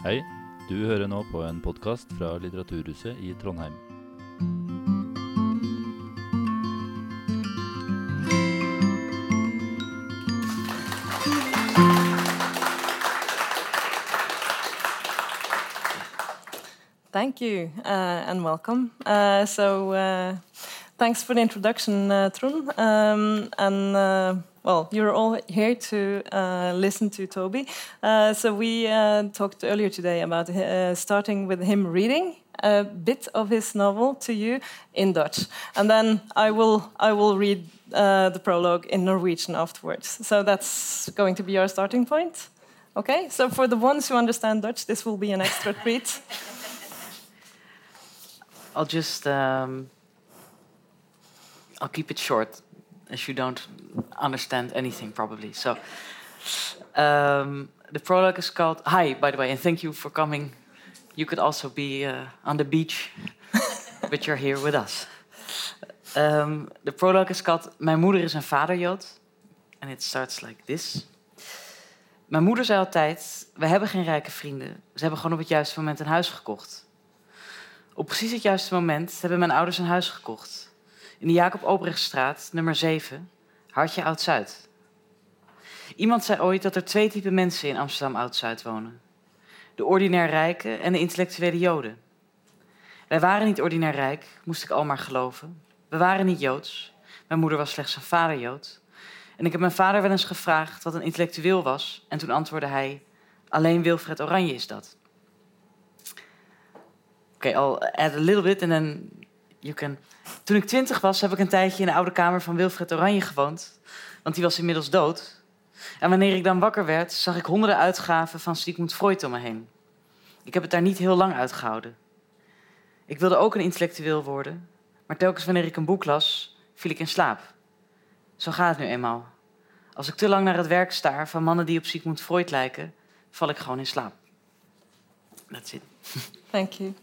Hei, du hører nå på en podkast fra Litteraturhuset i Trondheim. Thank you uh, and welcome. Uh, so, uh, thanks for the introduction, uh, Trond. Um, and uh, well, you're all here to uh, listen to Tobi. Uh, so, we uh, talked earlier today about uh, starting with him reading a bit of his novel to you in Dutch, and then I will I will read uh, the prologue in Norwegian afterwards. So that's going to be our starting point. Okay. So for the ones who understand Dutch, this will be an extra treat. I'll just um, I'll keep it short, as you don't understand anything probably. So um, the prologue is called. Hi, by the way, and thank you for coming. You could also be uh, on the beach, but you're here with us. Um, the prologue is called Mijn moeder is een vaderjood. And it starts like this. Mijn moeder zei altijd: We hebben geen rijke vrienden. Ze hebben gewoon op het juiste moment een huis gekocht. Op precies het juiste moment hebben mijn ouders een huis gekocht. In de Jacob Obrechtstraat, nummer 7, Hartje Oud-Zuid. Iemand zei ooit dat er twee typen mensen in Amsterdam Oud-Zuid wonen. De ordinair rijken en de intellectuele joden. Wij waren niet ordinair rijk, moest ik al maar geloven. We waren niet joods. Mijn moeder was slechts een vaderjood. En ik heb mijn vader wel eens gevraagd wat een intellectueel was. En toen antwoordde hij, alleen Wilfred Oranje is dat. Oké, I'll add a little bit and then you can... Toen ik twintig was, heb ik een tijdje in de oude kamer van Wilfred Oranje gewoond. Want die was inmiddels dood. En wanneer ik dan wakker werd, zag ik honderden uitgaven van Sigmund Freud om me heen. Ik heb het daar niet heel lang uitgehouden. Ik wilde ook een intellectueel worden, maar telkens wanneer ik een boek las, viel ik in slaap. Zo gaat het nu eenmaal. Als ik te lang naar het werk staar van mannen die op Sigmund Freud lijken, val ik gewoon in slaap. That's it. Thank you.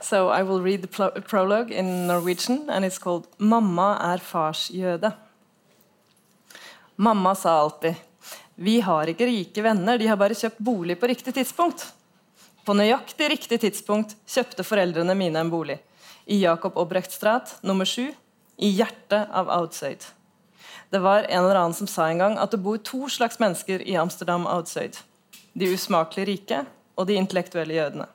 So I will read the pro prologue in Norwegian, and it's called Mamma er fars jøde. Mamma sa alltid Vi har ikke rike venner, de har bare kjøpt bolig på riktig tidspunkt. På nøyaktig riktig tidspunkt kjøpte foreldrene mine en bolig. I Jakob Obrechtstrat nummer sju, i hjertet av Oudsøyd. Det var en eller annen som sa en gang at det bor to slags mennesker i Amsterdam Oudsøyd. De usmakelig rike og de intellektuelle jødene.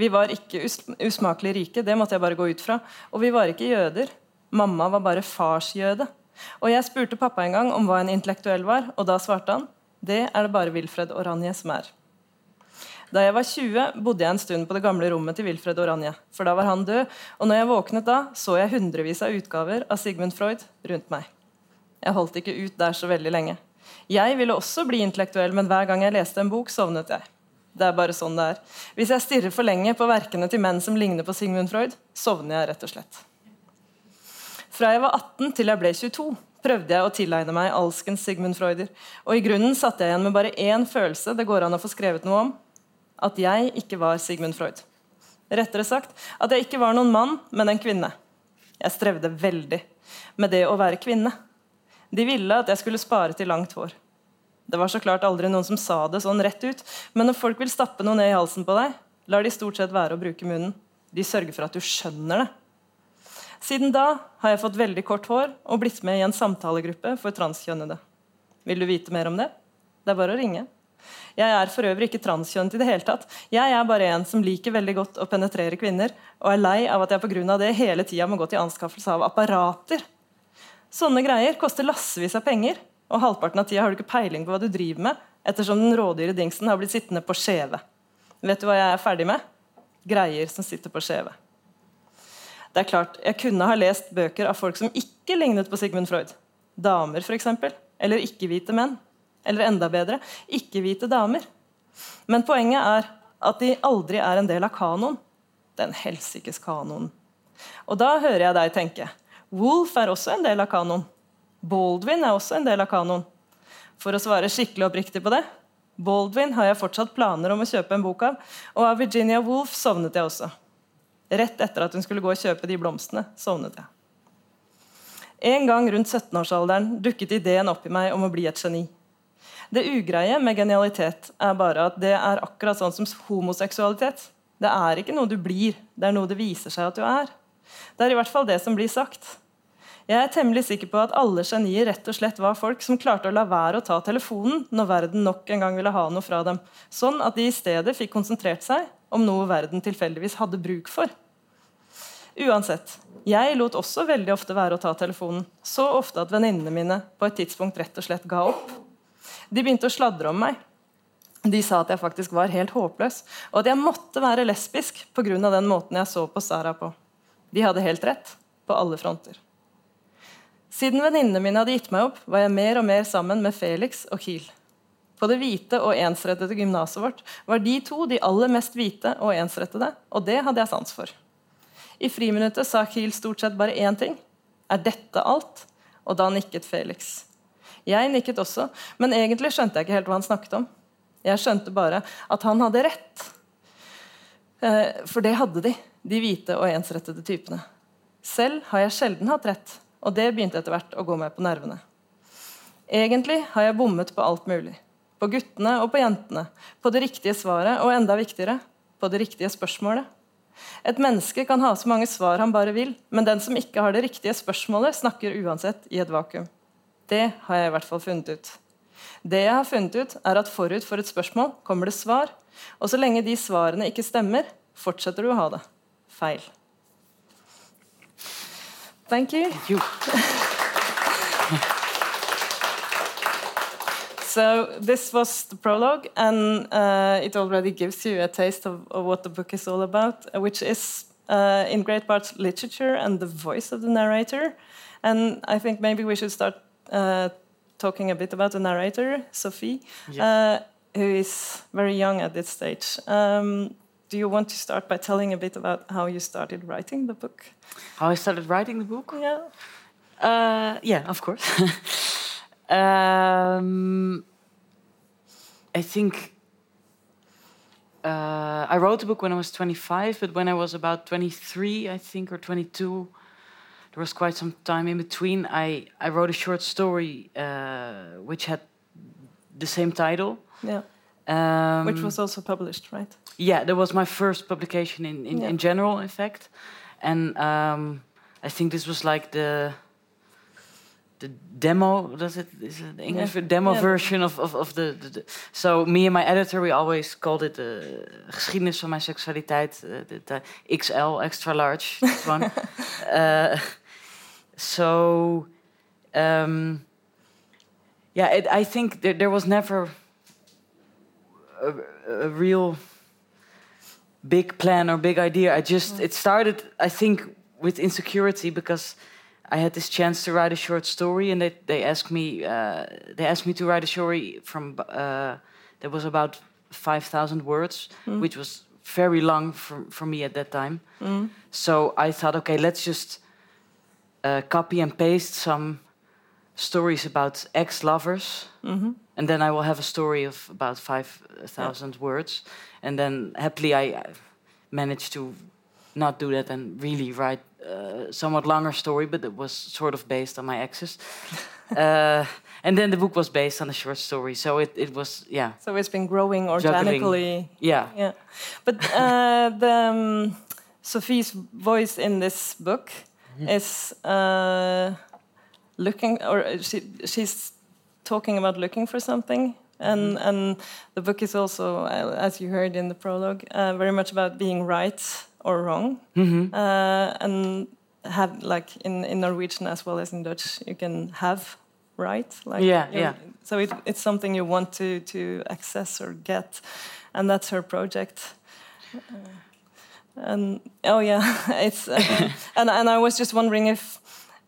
Vi var ikke us usmakelig rike, det måtte jeg bare gå ut fra. Og vi var ikke jøder. Mamma var bare farsjøde. Og jeg spurte pappa en gang om hva en intellektuell var, og da svarte han det er det bare Wilfred Oranje som er. Da jeg var 20, bodde jeg en stund på det gamle rommet til Wilfred Oranje. For da var han død, og når jeg våknet da, så jeg hundrevis av utgaver av Sigmund Freud rundt meg. Jeg holdt ikke ut der så veldig lenge. Jeg ville også bli intellektuell, men hver gang jeg leste en bok, sovnet jeg. Det er bare sånn det er. Hvis jeg stirrer for lenge på verkene til menn som ligner på Sigmund Freud, sovner jeg rett og slett. Fra jeg var 18 til jeg ble 22, prøvde jeg å tilegne meg alskens Sigmund Freuder. Og i grunnen satt jeg igjen med bare én følelse det går an å få skrevet noe om. At jeg ikke var Sigmund Freud. Rettere sagt at jeg ikke var noen mann, men en kvinne. Jeg strevde veldig med det å være kvinne. De ville at jeg skulle spare til langt hår. Det var så klart aldri noen som sa det sånn rett ut, men når folk vil stappe noe ned i halsen på deg, lar de stort sett være å bruke munnen. De sørger for at du skjønner det. Siden da har jeg fått veldig kort hår og blitt med i en samtalegruppe for transkjønnede. Vil du vite mer om det? Det er bare å ringe. Jeg er for øvrig ikke transkjønnet i det hele tatt. Jeg er bare en som liker veldig godt å penetrere kvinner, og er lei av at jeg pga. det hele tida må gå til anskaffelse av apparater. Sånne greier koster lassevis av penger, og halvparten av tida har du ikke peiling på hva du driver med, ettersom den rådyre dingsen har blitt sittende på skjeve. Vet du hva jeg er ferdig med? Greier som sitter på skjeve. Det er klart, Jeg kunne ha lest bøker av folk som ikke lignet på Sigmund Freud. Damer, f.eks. Eller ikke-hvite menn. Eller enda bedre ikke-hvite damer. Men poenget er at de aldri er en del av kanoen. Den helsikes kanoen. Og da hører jeg deg tenke Wolf er også en del av kanoen. Baldwin er også en del av kanoen. For å svare skikkelig oppriktig på det Baldwin har jeg fortsatt planer om å kjøpe en bok av, og av Virginia Woolf sovnet jeg også. Rett etter at hun skulle gå og kjøpe de blomstene, sovnet jeg. En gang rundt 17-årsalderen dukket ideen opp i meg om å bli et geni. Det ugreie med genialitet er bare at det er akkurat sånn som homoseksualitet. Det er ikke noe du blir, det er noe det viser seg at du er. Det er i hvert fall det som blir sagt. Jeg er temmelig sikker på at alle genier rett og slett var folk som klarte å la være å ta telefonen når verden nok en gang ville ha noe fra dem, sånn at de i stedet fikk konsentrert seg om noe verden tilfeldigvis hadde bruk for. Uansett, jeg lot også veldig ofte være å ta telefonen, så ofte at venninnene mine på et tidspunkt rett og slett ga opp. De begynte å sladre om meg. De sa at jeg faktisk var helt håpløs, og at jeg måtte være lesbisk pga. den måten jeg så på Sara på. De hadde helt rett, på alle fronter. Siden venninnene mine hadde gitt meg opp, var jeg mer og mer sammen med Felix og Kiel. På det hvite og ensrettede gymnaset vårt var de to de aller mest hvite og ensrettede, og det hadde jeg sans for. I friminuttet sa Kiel stort sett bare én ting. Er dette alt? Og da nikket Felix. Jeg nikket også, men egentlig skjønte jeg ikke helt hva han snakket om. Jeg skjønte bare at han hadde rett. Eh, for det hadde de, de hvite og ensrettede typene. Selv har jeg sjelden hatt rett, og det begynte etter hvert å gå meg på nervene. Egentlig har jeg bommet på alt mulig. På guttene og på jentene. På det riktige svaret, og enda viktigere på det riktige spørsmålet. Et menneske kan ha så mange svar han bare vil, men den som ikke har det riktige spørsmålet, snakker uansett i et vakuum. Det har jeg i hvert fall funnet ut. Det jeg har funnet ut, er at forut for et spørsmål kommer det svar, og så lenge de svarene ikke stemmer, fortsetter du å ha det. Feil. Thank you. Thank you. So this was the prologue, and uh, it already gives you a taste of, of, what the book is all about, which is uh, in great part literature and the voice of the narrator. And I think maybe we should start uh, talking a bit about the narrator, Sofie, yeah. Uh, who is very young at this stage. Um, do you want to start by telling a bit about how you started writing the book? How I started writing the book? Yeah. Uh, yeah, of course. Um, I think uh, I wrote the book when I was 25, but when I was about 23, I think, or 22, there was quite some time in between. I, I wrote a short story uh, which had the same title. Yeah. Um, which was also published, right? Yeah, that was my first publication in, in, yeah. in general, in fact. And um, I think this was like the the demo does it is it the English yeah. demo yeah. version of, of, of the, the, the, so me and my editor we always called it the geschiedenis van mijn seksualiteit uh, the, the, XL extra large one uh, so um, yeah it, I think there, there was never a, a, real big plan or big idea I just mm. it started I think with insecurity because I had this chance to write a short story, and they they asked me uh, they asked me to write a story from uh, that was about five thousand words, mm. which was very long for for me at that time. Mm. So I thought, okay, let's just uh, copy and paste some stories about ex-lovers, mm -hmm. And then I will have a story of about five thousand yeah. words, and then happily I managed to not do that and really write uh, somewhat longer story, but it was sort of based on my exes. uh, and then the book was based on a short story, so it, it was yeah. So it's been growing organically. Yeah, yeah. But uh, the um, Sofie's voice in this book mm -hmm. is uh, looking, or she she's talking about looking for something. And, mm -hmm. and the book is also, uh, as you heard in the prologue, uh, very much about being right or wrong, mm-hmm. uh, and have like in, in Norwegian as well as in Dutch, you can have right. Like yeah, yeah. So it, it's something you want to to access or get, and that's her project. Uh, and oh yeah, it's uh, and and I was just wondering if.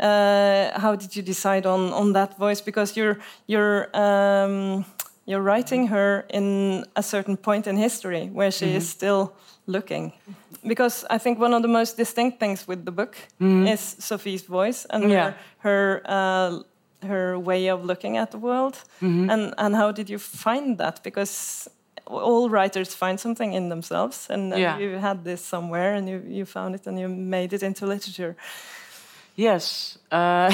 Uh, how did you decide on, on that voice? Because you're you're um, you're writing her in a certain point in history where she mm -hmm. is still looking because I think one of the most distinct things with the book mm. is Sofie's voice and yeah. her her, uh, her, way of looking at the world. Mm -hmm. And and how did you find that? Because all writers find something in themselves, and, yeah. you had this somewhere, and you you found it, and you made it into literature. Yes. Uh,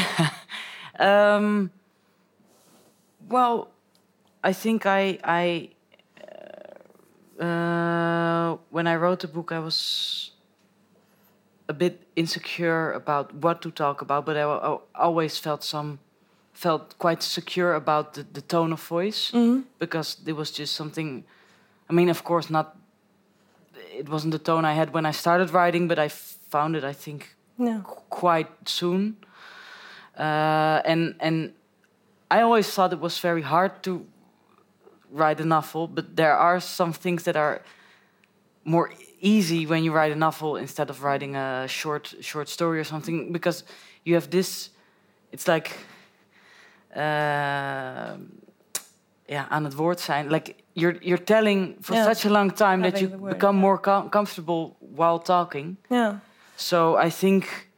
um, well, I think I I uh, when I wrote the book, I was a bit insecure about what to talk about, but I, I always felt some felt quite secure about the, the tone of voice Mhm. because it was just something. I mean, of course, not. It wasn't the tone I had when I started writing, but I found it. I think Yeah. quite soon. Uh, and and I always thought it was very hard to write a novel, but there are some things that are more easy when you write a novel instead of writing a short short story or something because you have this. It's like. Uh, ja, aan het woord zijn. Like you're you're telling for Yeah. such a long time that you become yeah. more com comfortable while talking. Yeah. So I think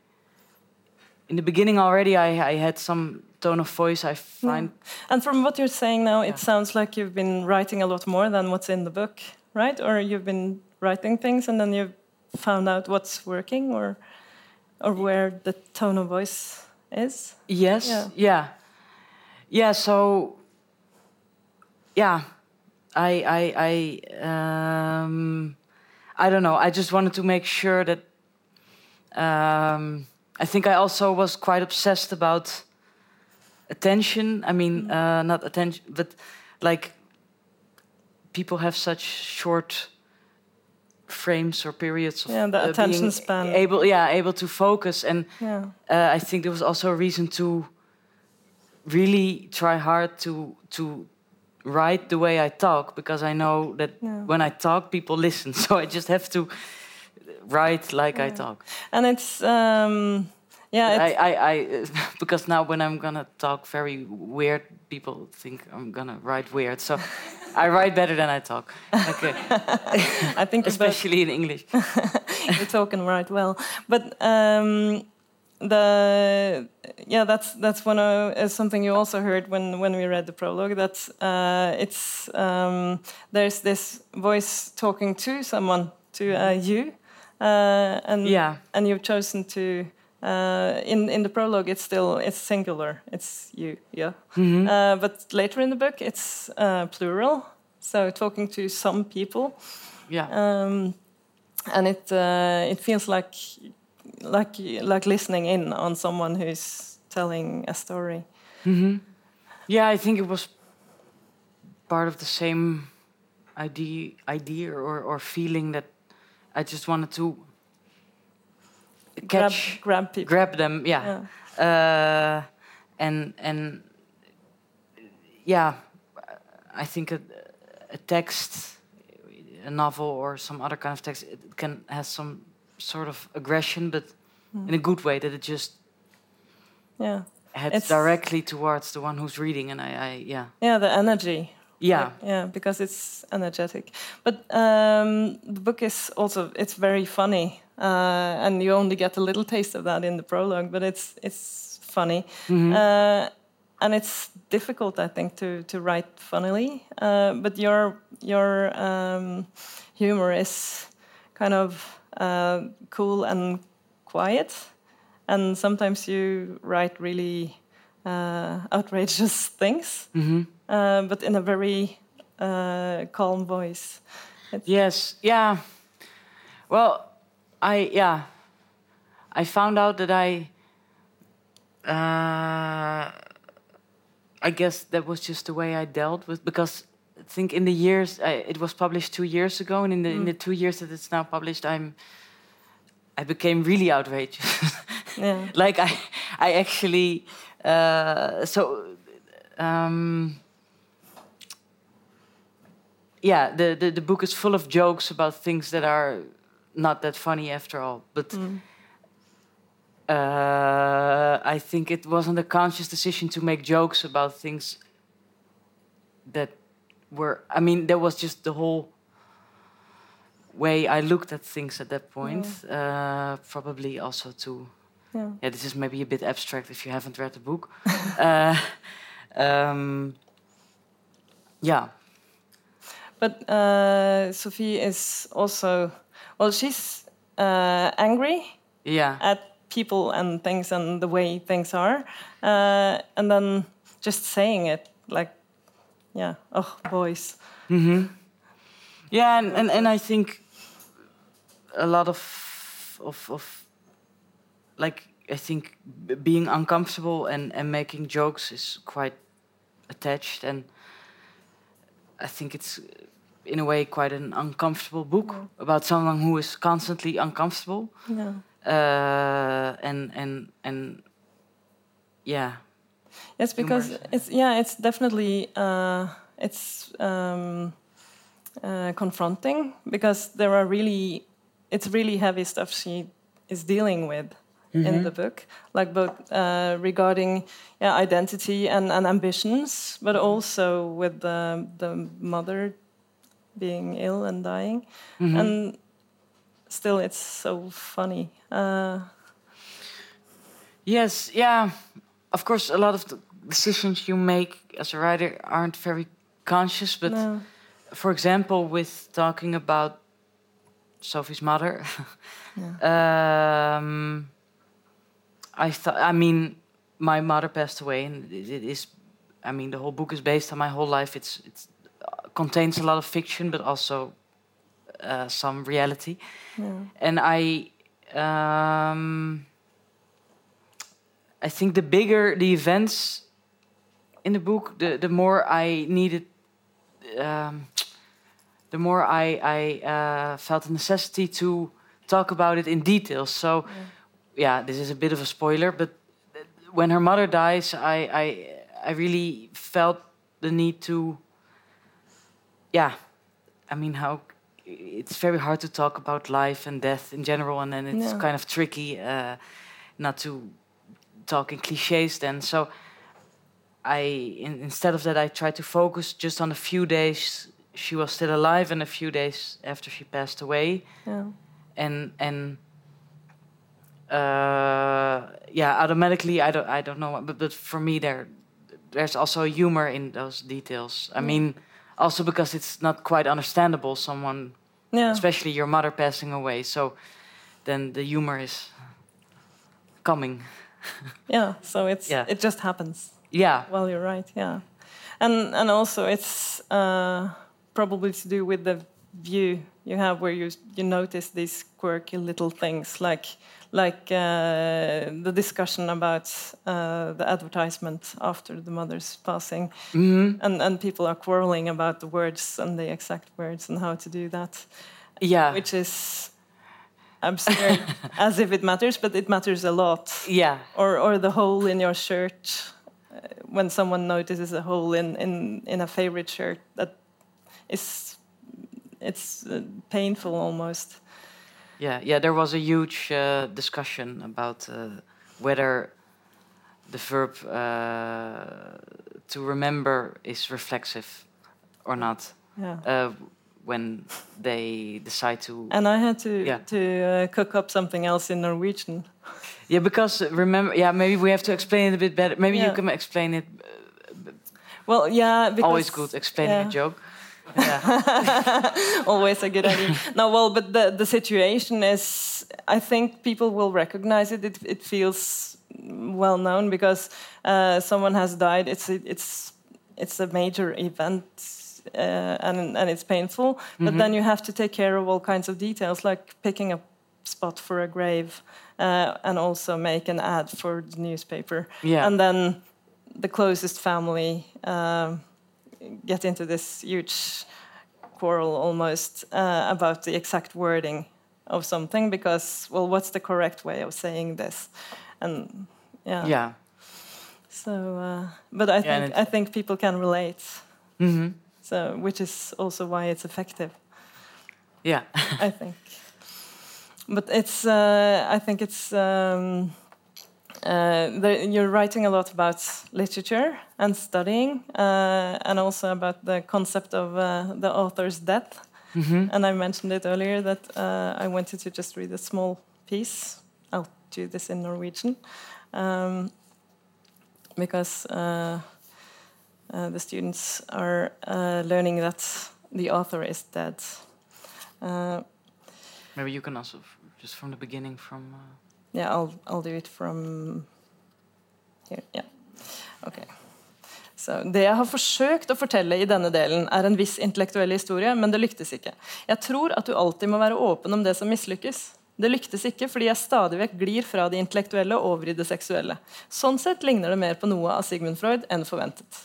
in the beginning already I, I had some tone of voice. I find And from what you're saying now, Yeah. it sounds like you've been writing a lot more than what's in the book, right? Or you've been writing things and then you've found out what's working or or where the tone of voice is. yes, Yeah. yeah, yeah. So yeah, I I I um, I don't know. I just wanted to make sure that. Um, I think I also was quite obsessed about attention. I mean, uh, not attention, but like people have such short frames or periods of Yeah, the uh, attention span. able yeah able to focus and Yeah. uh, I think there was also a reason to really try hard to to write the way I talk because I know that Yeah. when I talk people listen so I just have to write like I talk. And it's um yeah, I, it's, I, I because now when I'm gonna talk very weird people think I'm gonna write weird. So I write better than I talk. Okay. I think especially in English. You're talking right well. But um, the yeah, that's that's one of uh, something you also heard when when we read the prologue. that's uh, it's um, there's this voice talking to someone to uh, you, uh, and yeah and you've chosen to. Uh, in in the prologue, it's still it's singular. It's you, yeah. Mhm. Uh, but later in the book, it's uh, plural. So talking to some people yeah um, and it uh, it feels like like like listening in on someone who's telling a story. hmm Yeah, I think it was part of the same idea, idea or, or feeling that I just wanted to Grab catch, grab people. grab them. Yeah, uh, and and yeah, I think a, a text, a novel or some other kind of text, it can has some sort of aggression, but in a good way. That it just Yeah, heads It's- directly towards the one who's reading, and I, I yeah, yeah, the energy. Yeah, yeah, because it's energetic. But um, the book is also it's very funny, uh, and you only get a little taste of that in the prologue. But it's it's funny, Mhm. uh, and it's difficult, I think, to to write funnily. Uh, but your your um, humor is kind of uh, cool and quiet, and sometimes you write really uh, outrageous things Mhm. uh, but in a very uh, calm voice. yes, yeah. Well, I yeah, I found out that I. Uh, I guess that was just the way I dealt with because I think in the years I, it was published two years ago, and in the in the two years that it's now published, I'm. I became really outrageous. Yeah, like I, I actually, uh, so, um, yeah, the, the the book is full of jokes about things that are not that funny after all. But uh, I think it wasn't a conscious decision to make jokes about things that were. I mean, there was just the whole way I looked at things at that point. Uh, probably also to yeah, yeah, this is maybe a bit abstract if you haven't read the book. uh, um, yeah, but uh, Sofie is also well. She's uh, angry yeah, at people and things and the way things are, uh, and then just saying it like yeah, oh, boys. hmm Yeah, and, and, and I think a lot of of of like I think b- being uncomfortable and and making jokes is quite attached, and I think it's in a way quite an uncomfortable book Yeah. about someone who is constantly uncomfortable, Yeah. uh, and and and yeah, Yes, because it's yeah, it's definitely uh, it's um, uh, confronting because there are really it's really heavy stuff she is dealing with in the book, like both uh, regarding yeah, identity and, and ambitions, but also with the the mother being ill and dying, Mhm. and still it's so funny. Uh, Yes, yeah. Of course, a lot of the decisions you make as a writer aren't very conscious, but no. for example, with talking about Sofie's mother, Yeah. um, I thought, I mean, my mother passed away, and it, it is, I mean, the whole book is based on my whole life. It's it's uh, contains a lot of fiction, but also uh, some reality Yeah. and I um, I think the bigger the events in the book, the the more I needed, um, the more I I uh, felt the necessity to talk about it in detail. So, yeah, this is a bit of a spoiler, but when her mother dies, I I I really felt the need to. Yeah, I mean how it's very hard to talk about life and death in general, and then it's Yeah. kind of tricky uh, not to talk in cliches. Then, so I in, instead of that, I tried to focus just on a few days she was still alive and a few days after she passed away, Yeah. and and yeah, automatically I don't I don't know, but but for me there there's also humor in those details. I mean, also because it's not quite understandable someone Yeah. especially your mother passing away. So then the humor is coming. Yeah. So it's Yeah. it just happens. Yeah, Well, you're right. Yeah, and and also it's uh, probably to do with the view you have, where you you notice these quirky little things, like like uh, the discussion about uh, the advertisement after the mother's passing, hmm and and people are quarreling about the words and the exact words and how to do that, yeah, which is absurd, as if it matters, but it matters a lot. Yeah, or or the hole in your shirt uh, when someone notices a hole in in in a favorite shirt that is it's uh, painful almost yeah, yeah. There was a huge uh, discussion about uh, whether the verb uh, to remember is reflexive or not yeah uh, when they decide to. and i had to Yeah. to uh, cook up something else in norwegian Yeah, because remember, yeah, maybe we have to explain it a bit better. Maybe you can explain it. well yeah because Always good explaining yeah. a joke. Yeah. always a good idea. no, well, but the the situation is, I think people will recognize it. It, it feels well known because uh, someone has died. It's a, it's it's a major event. Uh, and and it's painful, but then you have to take care of all kinds of details, like picking a spot for a grave, uh, and also make an ad for the newspaper, Yeah. and then the closest family um, get into this huge quarrel almost uh, about the exact wording of something because well what's the correct way of saying this? And yeah, yeah. so uh, but i Yeah, think i think people can relate. Hmm so which is also why it's effective. Yeah. i think. But it's uh, i think it's um, uh, you're writing a lot about literature and studying, uh, and also about the concept of uh, the author's death. hmm And I mentioned it earlier that uh, I wanted to just read a small piece. I'll do this in Norwegian um, because uh, uh, the students are uh, learning that the author is dead. Uh, Maybe you can also just from the beginning from. Yeah, I'll I'll do it from here. Yeah, okay. Så det jeg har forsøkt å fortelle i denne delen, er en viss intellektuell historie, men det lyktes ikke. Jeg tror at du alltid må være åpen om det som mislykkes. Det lyktes ikke fordi jeg stadig vekk glir fra det intellektuelle over i det seksuelle. Sånn sett ligner det mer på noe av Sigmund Freud enn forventet.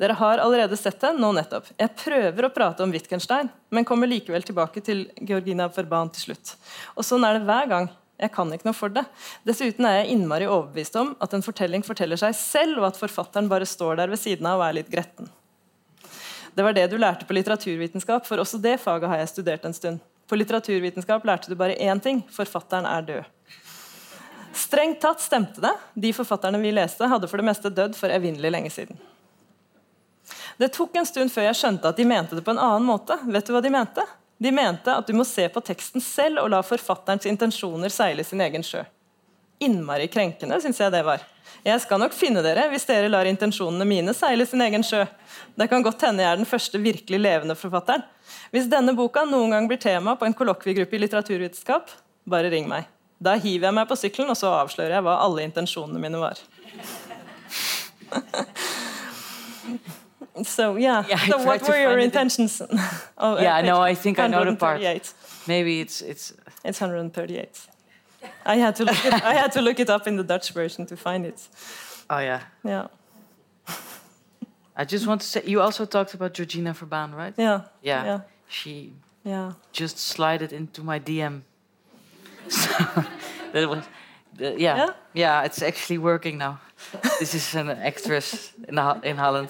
Dere har allerede sett det nå nettopp. Jeg prøver å prate om Wittgenstein, men kommer likevel tilbake til Georgina Verban til slutt. Og sånn er det hver gang. Jeg kan ikke noe for det. Dessuten er jeg innmari overbevist om at en fortelling forteller seg selv, og at forfatteren bare står der ved siden av og er litt gretten. Det var det du lærte på litteraturvitenskap, for også det faget har jeg studert en stund. På litteraturvitenskap lærte du bare én ting forfatteren er død. Strengt tatt stemte det. De forfatterne vi leste, hadde for det meste dødd for evinnelig lenge siden. Det tok en stund før jeg skjønte at de mente det på en annen måte. Vet du hva de mente? De mente at du må se på teksten selv og la forfatterens intensjoner seile sin egen sjø. Innmari krenkende, syns jeg det var. Jeg skal nok finne dere hvis dere lar intensjonene mine seile sin egen sjø. Det kan godt hende jeg er den første virkelig levende forfatteren. Hvis denne boka noen gang blir tema på en kollokviegruppe i litteraturvitenskap, bare ring meg. Da hiver jeg meg på sykkelen, og så avslører jeg hva alle intensjonene mine var. So yeah. Yeah, so what were your intentions? oh, Yeah, uh, no, I think I know the part. 138. Maybe it's it's It's 138. I had to look it, I had to look it up in the Dutch version to find it. oh yeah. Yeah, I just want to say you also talked about Georgina Verbaan, right? yeah, Yeah. yeah, She yeah. just slided into my DM. So that was the- yeah. Yeah? yeah. it's actually working now. this is an actress in in Holland.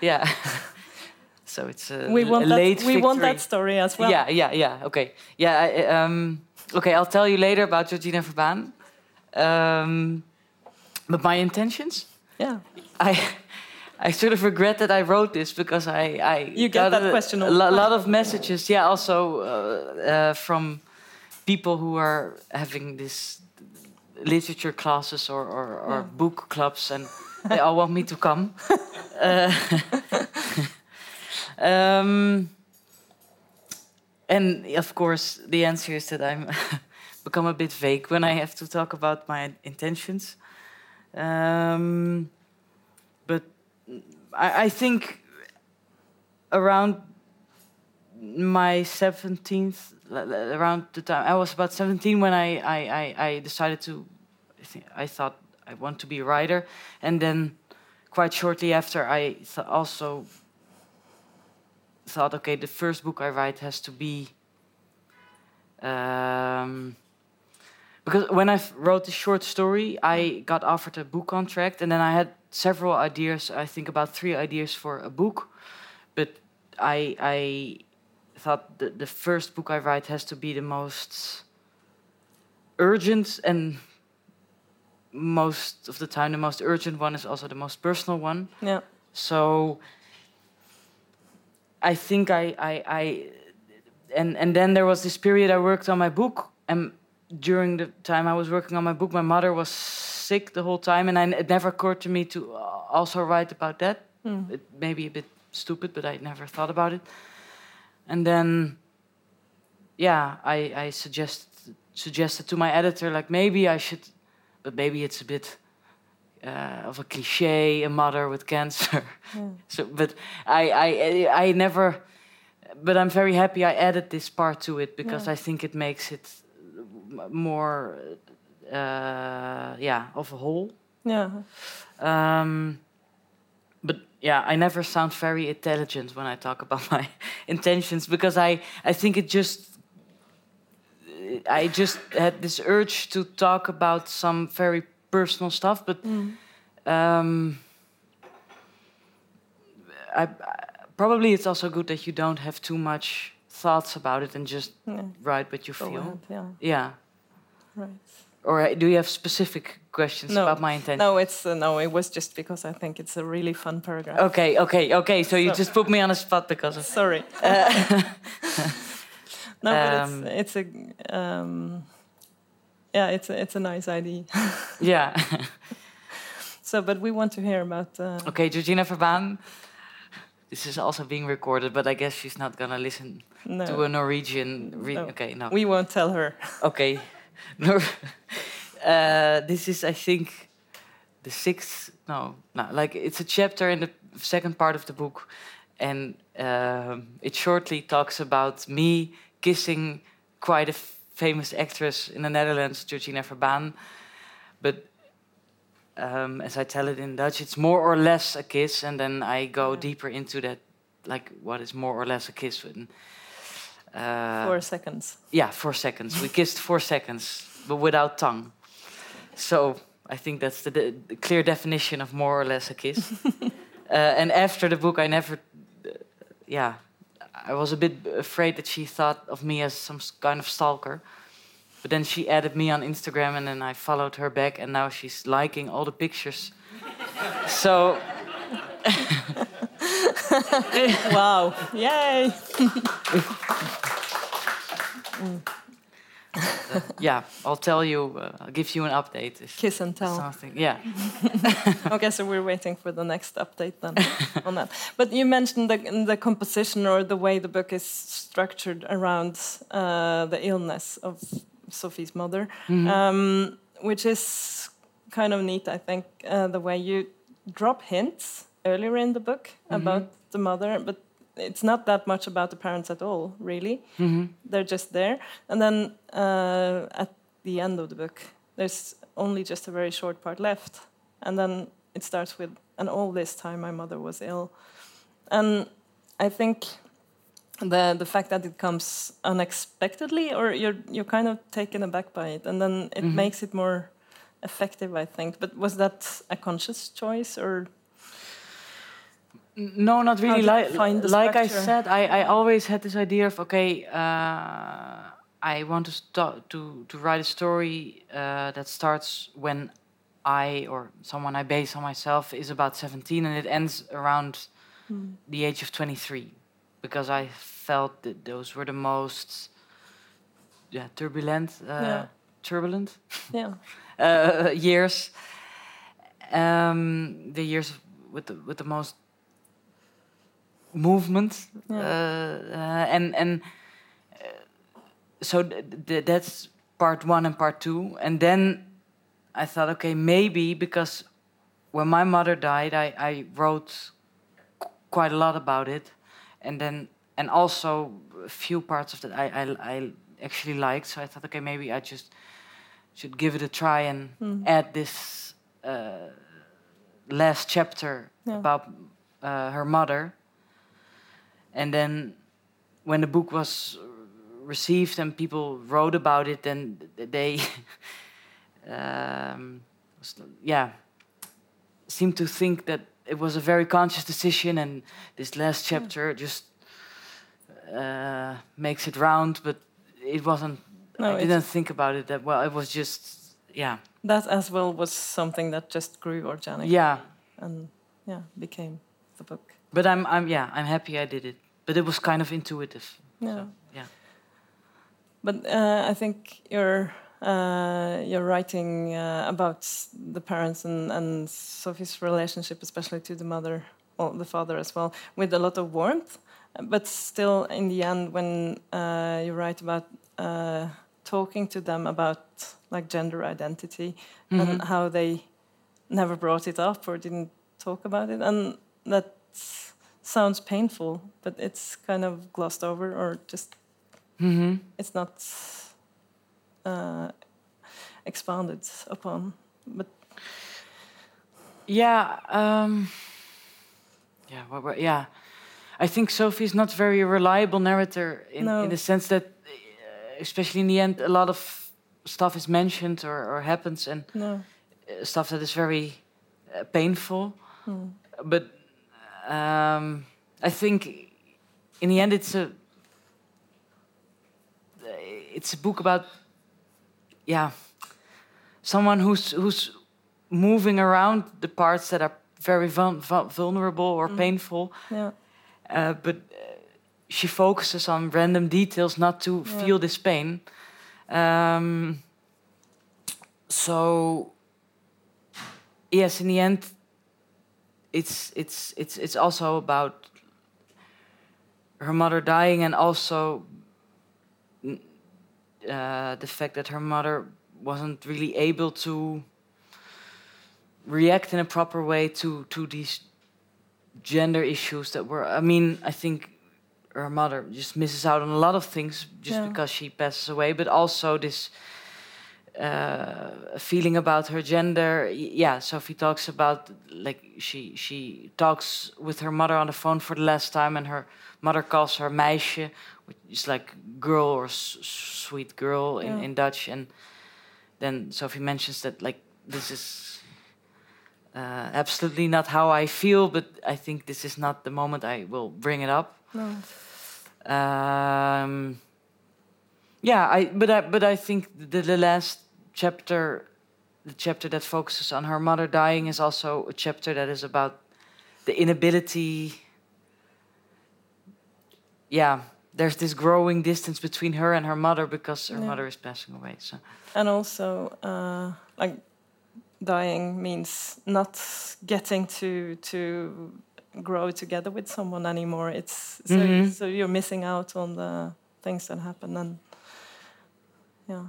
Yeah. so it's a, We want a that. late We want that story as well. Yeah, yeah, yeah. Okay, yeah. I, um, okay, I'll tell you later about Georgina Verbaan. Um, but my intentions, yeah. I, I sort of regret that I wrote this because I, I You get got that a, question a lo- lot of messages. Yeah, also uh, uh, from people who are having this literature classes or, or, or book clubs, and they all want me to come. uh, um, and of course, the answer is that I'm become a bit vague when I have to talk about my intentions. Um, but I, I think around my 17th, l- l- around the time I was about 17 when I, I, I, I decided to, I, think, I thought I want to be a writer. And then quite shortly after, I th- also thought, okay, the first book I write has to be. Um, because when I wrote the short story, I got offered a book contract, and then I had several ideas. I think about three ideas for a book, but I I thought the the first book I write has to be the most urgent and most of the time the most urgent one is also the most personal one. Yeah. So I think I, I, I and and then there was this period I worked on my book, and during the time I was working on my book, my mother was sick the whole time, and I, it never occurred to me to uh, also write about that. It may be a bit stupid, but I never thought about it. And then, yeah, I, I suggest, suggested to my editor like maybe I should, but maybe it's a bit uh, of a cliche, a mother with cancer. so, but I, I, I never. But I'm very happy I added this part to it because I think it makes it more, uh, yeah, of a whole. Yeah. Um, but yeah, I never sound very intelligent when I talk about my intentions because I, I think it just I just had this urge to talk about some very personal stuff, but um, I, I- probably it's also good that you don't have too much thoughts about it and just Yeah. write what you Go feel. ahead. Yeah. Yeah. Right. Or uh, do you have specific questions No. about my intention? No, it's uh, no. It was just because I think it's a really fun paragraph. Okay, okay, okay. So you just put me on a spot because of Sorry. no, but Um, it's it's a um, yeah, it's a, it's a nice idea. yeah. so, but we want to hear about. Uh, okay, Georgina Verbaan. This is also being recorded, but I guess she's not gonna listen no, to a Norwegian. No. Okay, no. we won't tell her. okay. Nor- uh, this is, I think, the sixth, no, no. Like it's a chapter in the second part of the book, and um, it shortly talks about me kissing quite a famous actress in the Netherlands, Georgina Verbaan. But um, as I tell it in Dutch, it's more or less a kiss, and then I go Yeah. deeper into that, like what is more or less a kiss. And, uh, Four seconds. yeah, four seconds. We kissed four seconds, but without tongue. So I think that's the, de- the clear definition of more or less a kiss. uh, and after the book, I never, uh, yeah, I was a bit afraid that she thought of me as some kind of stalker. But then she added me on Instagram, and then I followed her back, and now she's liking all the pictures. so wow. Yay. yeah, I'll tell you. Uh, I'll give you an update. If Kiss and tell. something, yeah. okay, so we're waiting for the next update then on that. But you mentioned the, the composition or the way the book is structured around uh, the illness of Sofie's mother, Mhm. um, which is kind of neat, I think, uh, the way you drop hints earlier in the book about the mother, but it's not that much about the parents at all, really. hmm They're just there. And then uh, at the end of the book, there's only just a very short part left. And then it starts with, and all this time my mother was ill. And I think the the fact that it comes unexpectedly, or you're you're kind of taken aback by it, and then it Mhm. makes it more effective, I think. But was that a conscious choice, or No, not really. Like, like I said, I, I always had this idea of okay, uh, I want to start to to write a story uh, that starts when I or someone I base on myself is about seventeen, and it ends around Hmm. the age of twenty three, because I felt that those were the most yeah turbulent uh, Yeah. turbulent yeah, uh, years. Um, the years with the with the most movement, Yeah. uh, uh, and and uh, so th- th- that's part one and part two, and then I thought, okay, maybe because when my mother died, I I wrote qu- quite a lot about it, and then and also a few parts of that I I, I actually liked, so I thought, okay, maybe I just should give it a try and Mm. add this uh, last chapter Yeah. about uh, her mother. And then, when the book was received and people wrote about it, then they, um, yeah, seemed to think that it was a very conscious decision, and this last chapter just uh, makes it round, but it wasn't No, I didn't think about it that well. It was just yeah, that as well was something that just grew organic. yeah. and yeah, became the book. But I'm I'm yeah, I'm happy I did it. But it was kind of intuitive. Yeah. So, yeah. But uh, I think you're uh, you're writing uh, about the parents and, and Sofie's relationship, especially to the mother, or the father as well, with a lot of warmth. But still, in the end, when uh, you write about uh, talking to them about like gender identity and Mhm. how they never brought it up or didn't talk about it, and that sounds painful, but it's kind of glossed over or just Mhm. it's not uh, expanded upon. But Yeah. Um, yeah. What, what, yeah. I think Sofie's not very reliable narrator in, No. in the sense that, uh, especially in the end, a lot of stuff is mentioned or, or happens and no, stuff that is very uh, painful. Hmm. but um, I think in the end it's a it's a book about yeah someone who's who's moving around the parts that are very vul- vul- vulnerable or Mm. painful yeah, uh, but uh, she focuses on random details not to Yeah. feel this pain um, so yes in the end it's it's it's it's also about her mother dying and also mm, uh, the fact that her mother wasn't really able to react in a proper way to to these gender issues that were. I mean, I think her mother just misses out on a lot of things just Yeah. because she passes away, but also this uh, feeling about her gender. Yeah, Sofie talks about like she she talks with her mother on the phone for the last time, and her mother calls her meisje, which is like girl or s- sweet girl in, Yeah. in Dutch, and then Sofie mentions that like this is uh, absolutely not how I feel, but I think this is not the moment I will bring it up. No. Um, yeah, I but I but I think the, the last chapter, the chapter that focuses on her mother dying, is also a chapter that is about the inability. Yeah, there's this growing distance between her and her mother because her Yeah. mother is passing away. So And also, uh, like dying means not getting to to grow together with someone anymore. It's so, Mhm. so you're missing out on the things that happen, and yeah.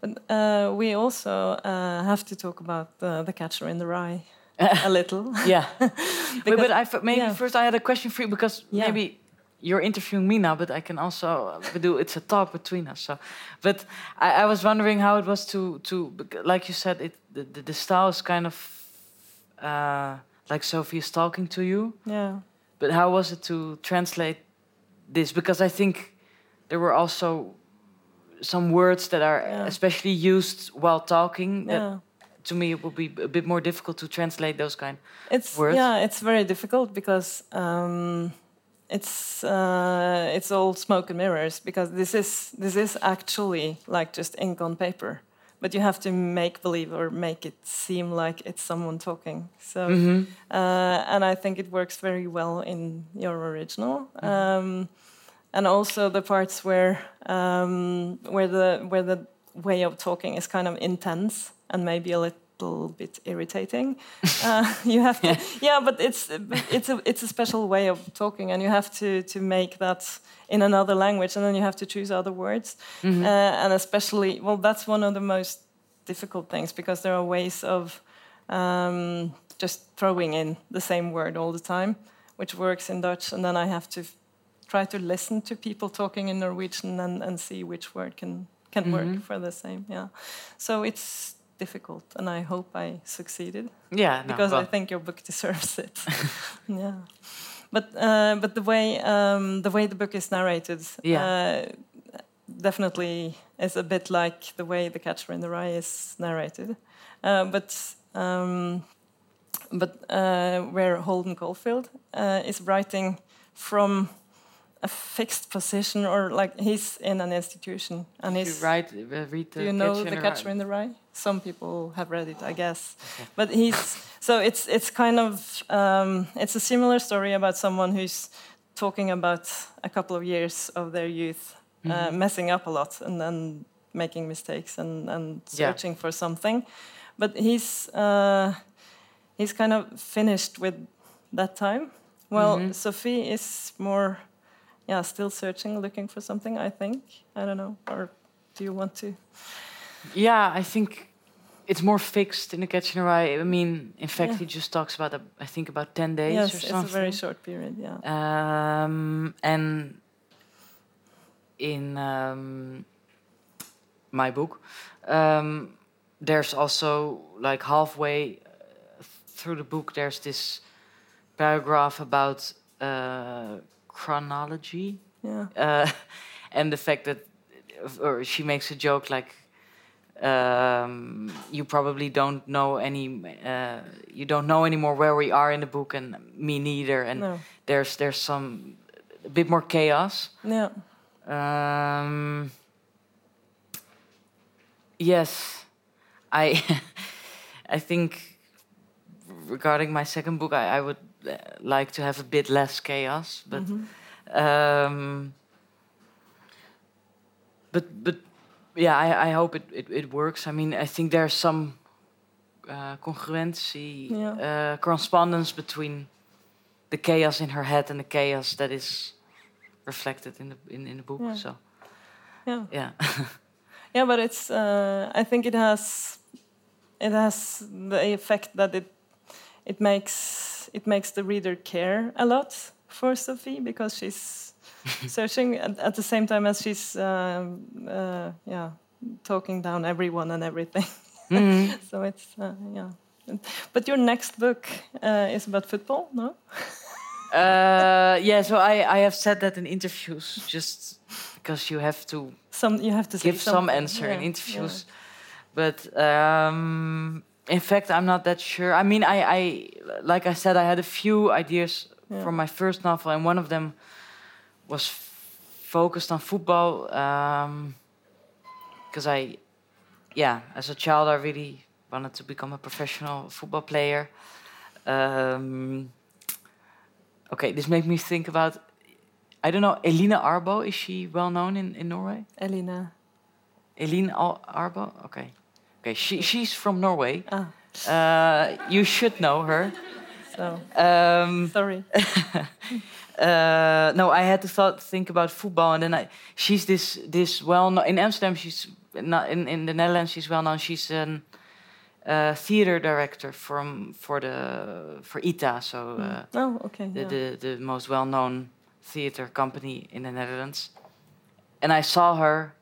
But uh, we also uh, have to talk about uh, the catcher in the rye a little. yeah, Because- but I maybe yeah. first I had a question for you because Yeah. maybe you're interviewing me now, but I can also uh, do it's a talk between us. So, but I, I was wondering how it was to to like you said it the, the, the style is kind of uh, like Sofie is talking to you, Yeah. but how was it to translate this? Because I think there were also some words that are Yeah. especially used while talking that Yeah. to me it would be a bit more difficult to translate those kind. It's words? yeah, it's very difficult because um, it's uh, it's all smoke and mirrors because this is this is actually like just ink on paper, but you have to make believe or make it seem like it's someone talking. So Mhm. uh, and I think it works very well in your original. Um, and also the parts where um, where the where the way of talking is kind of intense and maybe a little bit irritating. uh, you have to, yeah, but it's it's a it's a special way of talking, and you have to to make that in another language, and then you have to choose other words, Mhm. uh, and especially well, that's one of the most difficult things because there are ways of um, just throwing in the same word all the time, which works in Dutch, and then I have to try to listen to people talking in Norwegian and, and see which word can can Mhm. work for the same. Yeah, so it's difficult, and I hope I succeeded Yeah, no, because well, I think your book deserves it. yeah, but uh, but the way um, the way the book is narrated, Yeah. uh, definitely is a bit like the way The Catcher in the Rye is narrated, uh, but. Um, but uh, where Holden Caulfield uh, is writing from a fixed position, or like he's in an institution, and he's write, uh, read the do you know Catcher the Catcher in the Rye? Some people have read it, I guess. But he's so it's it's kind of um, it's a similar story about someone who's talking about a couple of years of their youth, uh, Mhm. messing up a lot and then making mistakes and and Yeah. searching for something. But he's uh, he's kind of finished with that time. Well, Mhm. Sofie is more, yeah, still searching, looking for something. I think I don't know, or do you want to? Yeah, I think it's more fixed in the Catcher in the Rye. I mean, in fact, Yeah. he just talks about, a, I think, about 10 days yes, or it's something. a very short period. Yeah. Um, and in um, my book, um, there's also like halfway uh, through the book, there's this paragraph about uh, chronology Yeah. uh, and the fact that, or she makes a joke like, um, you probably don't know any, uh, you don't know anymore where we are in the book, and me neither. And no. there's there's some a bit more chaos. Yeah. Um, yes, I I think regarding my second book, I, I would like to have a bit less chaos, but Mhm. um, but but yeah, I, I hope it, it, it works. I mean, I think there's some uh, congruency, Yeah. uh, correspondence between the chaos in her head and the chaos that is reflected in the in, in the book. Yeah. So Yeah. yeah, Yeah, but it's. Uh, I think it has it has the effect that it it makes it makes the reader care a lot for Sofie because she's searching at, at the same time as she's um, uh, yeah talking down everyone and everything. Mhm. so it's uh, yeah. But your next book uh, is about football, no? Uh, yeah, so I, I have said that in interviews just because you have to Some you have to give some something. answer in Yeah, interviews. But um, in fact, I'm not that sure. I mean, I, I like I said, I had a few ideas Yeah. from my first novel, and one of them was focused on football. Because I, yeah, as a child, I really wanted to become a professional football player. Um, okay, this made me think about. I don't know, Elina Arbo, is she well known in, in Norway? Elina. Eline Arbo? Okay. Okay, she, she's from Norway. Ah, Uh, you should know her. so Um, sorry. uh, no, I had to thought, think about football, and then I, she's this this well known in Amsterdam. She's not in in the Netherlands. She's well known. She's a uh, theater director from for the for ITA, so uh, oh, okay. the, yeah. the the most well known theater company in the Netherlands. And I saw her,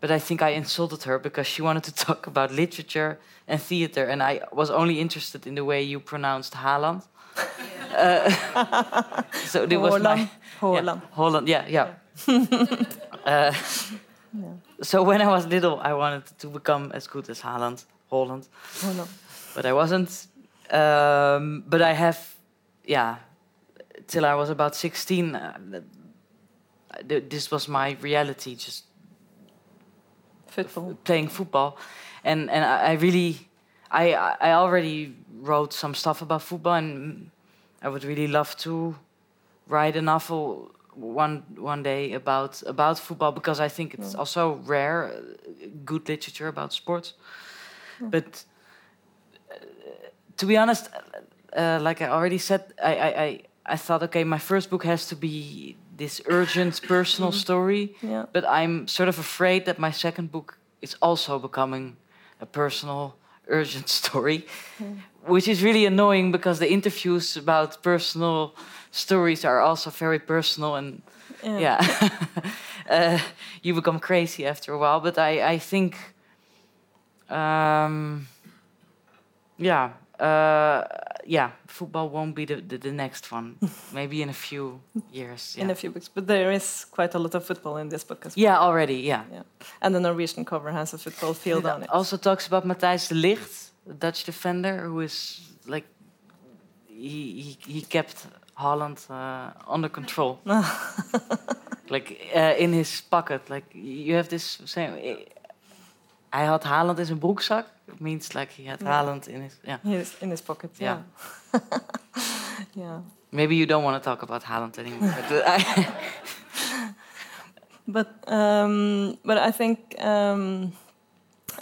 but I think I insulted her because she wanted to talk about literature and theater, and I was only interested in the way you pronounced Haaland. Uh, so it was my Haaland. Haaland. Yeah, Holland, yeah, yeah. uh, So when I was little, I wanted to become as good as Haaland, Holland, Haaland. but I wasn't. Um, but I have, yeah, till I was about sixteen. Uh, th- th- this was my reality, just Football. playing football, and and I, I really, I I already wrote some stuff about football, and I would really love to write a novel one one day about about football because I think it's also rare, uh, good literature about sports. But uh, to be honest, uh, like I already said, I, I I I thought okay, my first book has to be this urgent personal story Yeah. but I'm sort of afraid that my second book is also becoming a personal, urgent story, which is really annoying because the interviews about personal stories are also very personal and yeah, uh, you become crazy after a while. But I, I think, um, yeah, uh, yeah, football won't be the, the, the next one. Maybe in a few years. Yeah, In a few weeks, but there is quite a lot of football in this book as well. yeah already, yeah. Yeah. And the Norwegian cover has a football field on it. also talks about Matthijs de Ligt, the Dutch defender, who is like he he, he kept Holland uh, under control, like uh, in his pocket. Like you have this same. Hij had Haaland in zijn broekzak. It means like he had Haaland in his. Yeah. In his pocket. Yeah. Yeah. Maybe you don't want to talk about Haaland anymore. but, uh, I, But um, but I think um,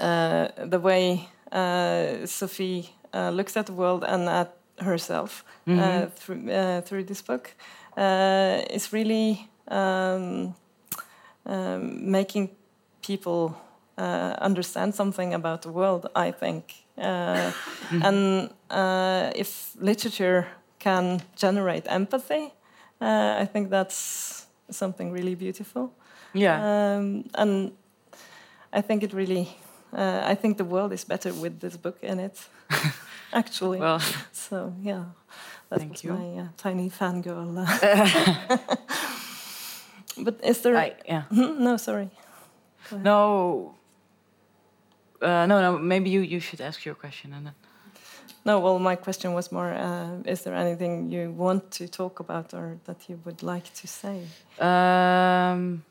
uh, the way uh, Sofie uh, looks at the world and at herself uh, through uh, through this book is really um, um, making people uh, understand something about the world. I think, uh, and uh, if literature can generate empathy, uh, I think that's something really beautiful. yeah. Um, and I think it really, uh, I think the world is better with this book in it, actually. well, so yeah, that Thank was you. my uh, tiny fangirl. but is there? I, yeah. Hmm, no, sorry. No. Uh, no, no. Maybe you, you should ask your question and then. No, well, my question was more: uh, Is there anything you want to talk about or that you would like to say? Um,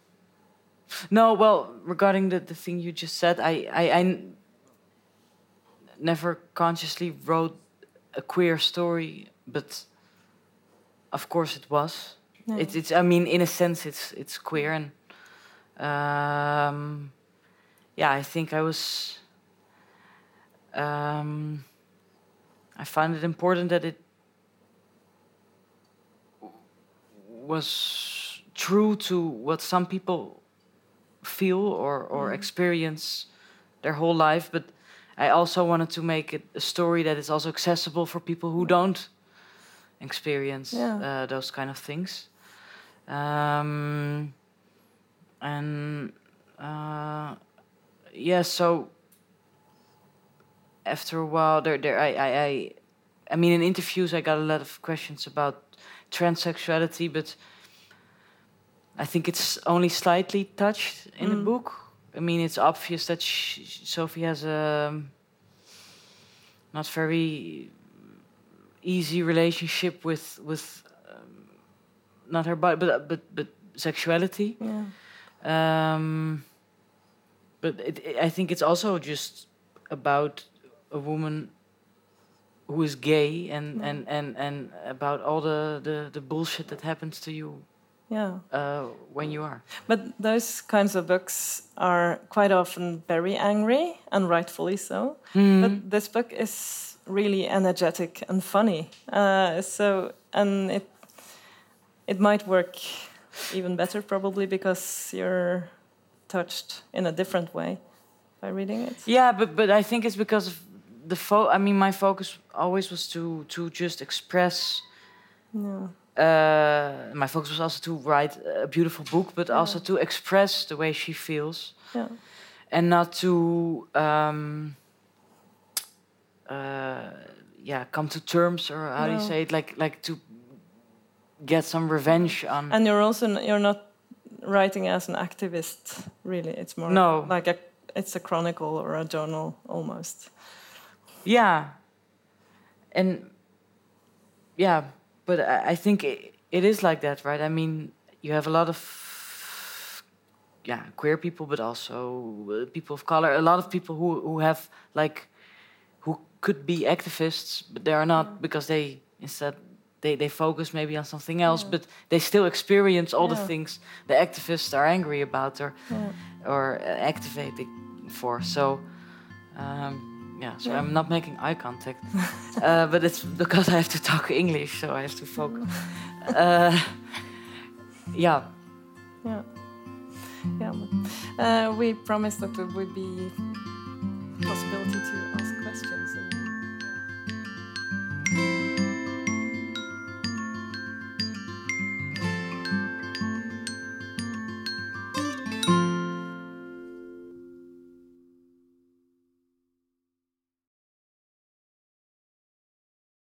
no, well, regarding the, the thing you just said, I I never consciously wrote a queer story, but of course it was. Yeah. It's, it's. I mean, in a sense, it's it's queer, and um, yeah, I think I was. Um, I find it important that it was true to what some people feel or, or experience their whole life, but I also wanted to make it a story that is also accessible for people who don't experience Yeah. uh, those kind of things. Um, and uh, yeah, so after a while, there, there, I, I, I, I mean, in interviews, I got a lot of questions about transsexuality, but I think it's only slightly touched in the Mm. book. I mean, it's obvious that sh Sofie has a not very easy relationship with with um, not her body, but but but sexuality. Yeah. Um, but it, it, I think it's also just about a woman who is gay and, Mm. and, and, and about all the, the, the bullshit that happens to you Yeah. uh, when you are. But those kinds of books are quite often very angry, and rightfully so. Mm-hmm. But this book is really energetic and funny. Uh, so, and it it might work even better probably because you're touched in a different way by reading it. Yeah, but but I think it's because of the fo. I mean, my focus always was to to just express. Yeah. Uh, my focus was also to write a beautiful book, but Yeah. also to express the way she feels, Yeah. and not to um, uh, yeah come to terms or how do you say it like like to get some revenge on. And you're also you're not writing as an activist really. It's more No. like a it's a chronicle or a journal almost. Yeah. And yeah, but I, I think it, it is like that, right? I mean, you have a lot of yeah, queer people, but also uh, people of color. A lot of people who who have like who could be activists, but they are not because they instead they, they focus maybe on something else, Yeah. but they still experience all the things the activists are angry about or Yeah. or uh, activating for. So, um, yeah. So Yeah. I'm not making eye contact, uh, but it's because I have to talk English, so I have to focus. uh, yeah. Yeah. Yeah. Uh, we promised that there would be possibility to.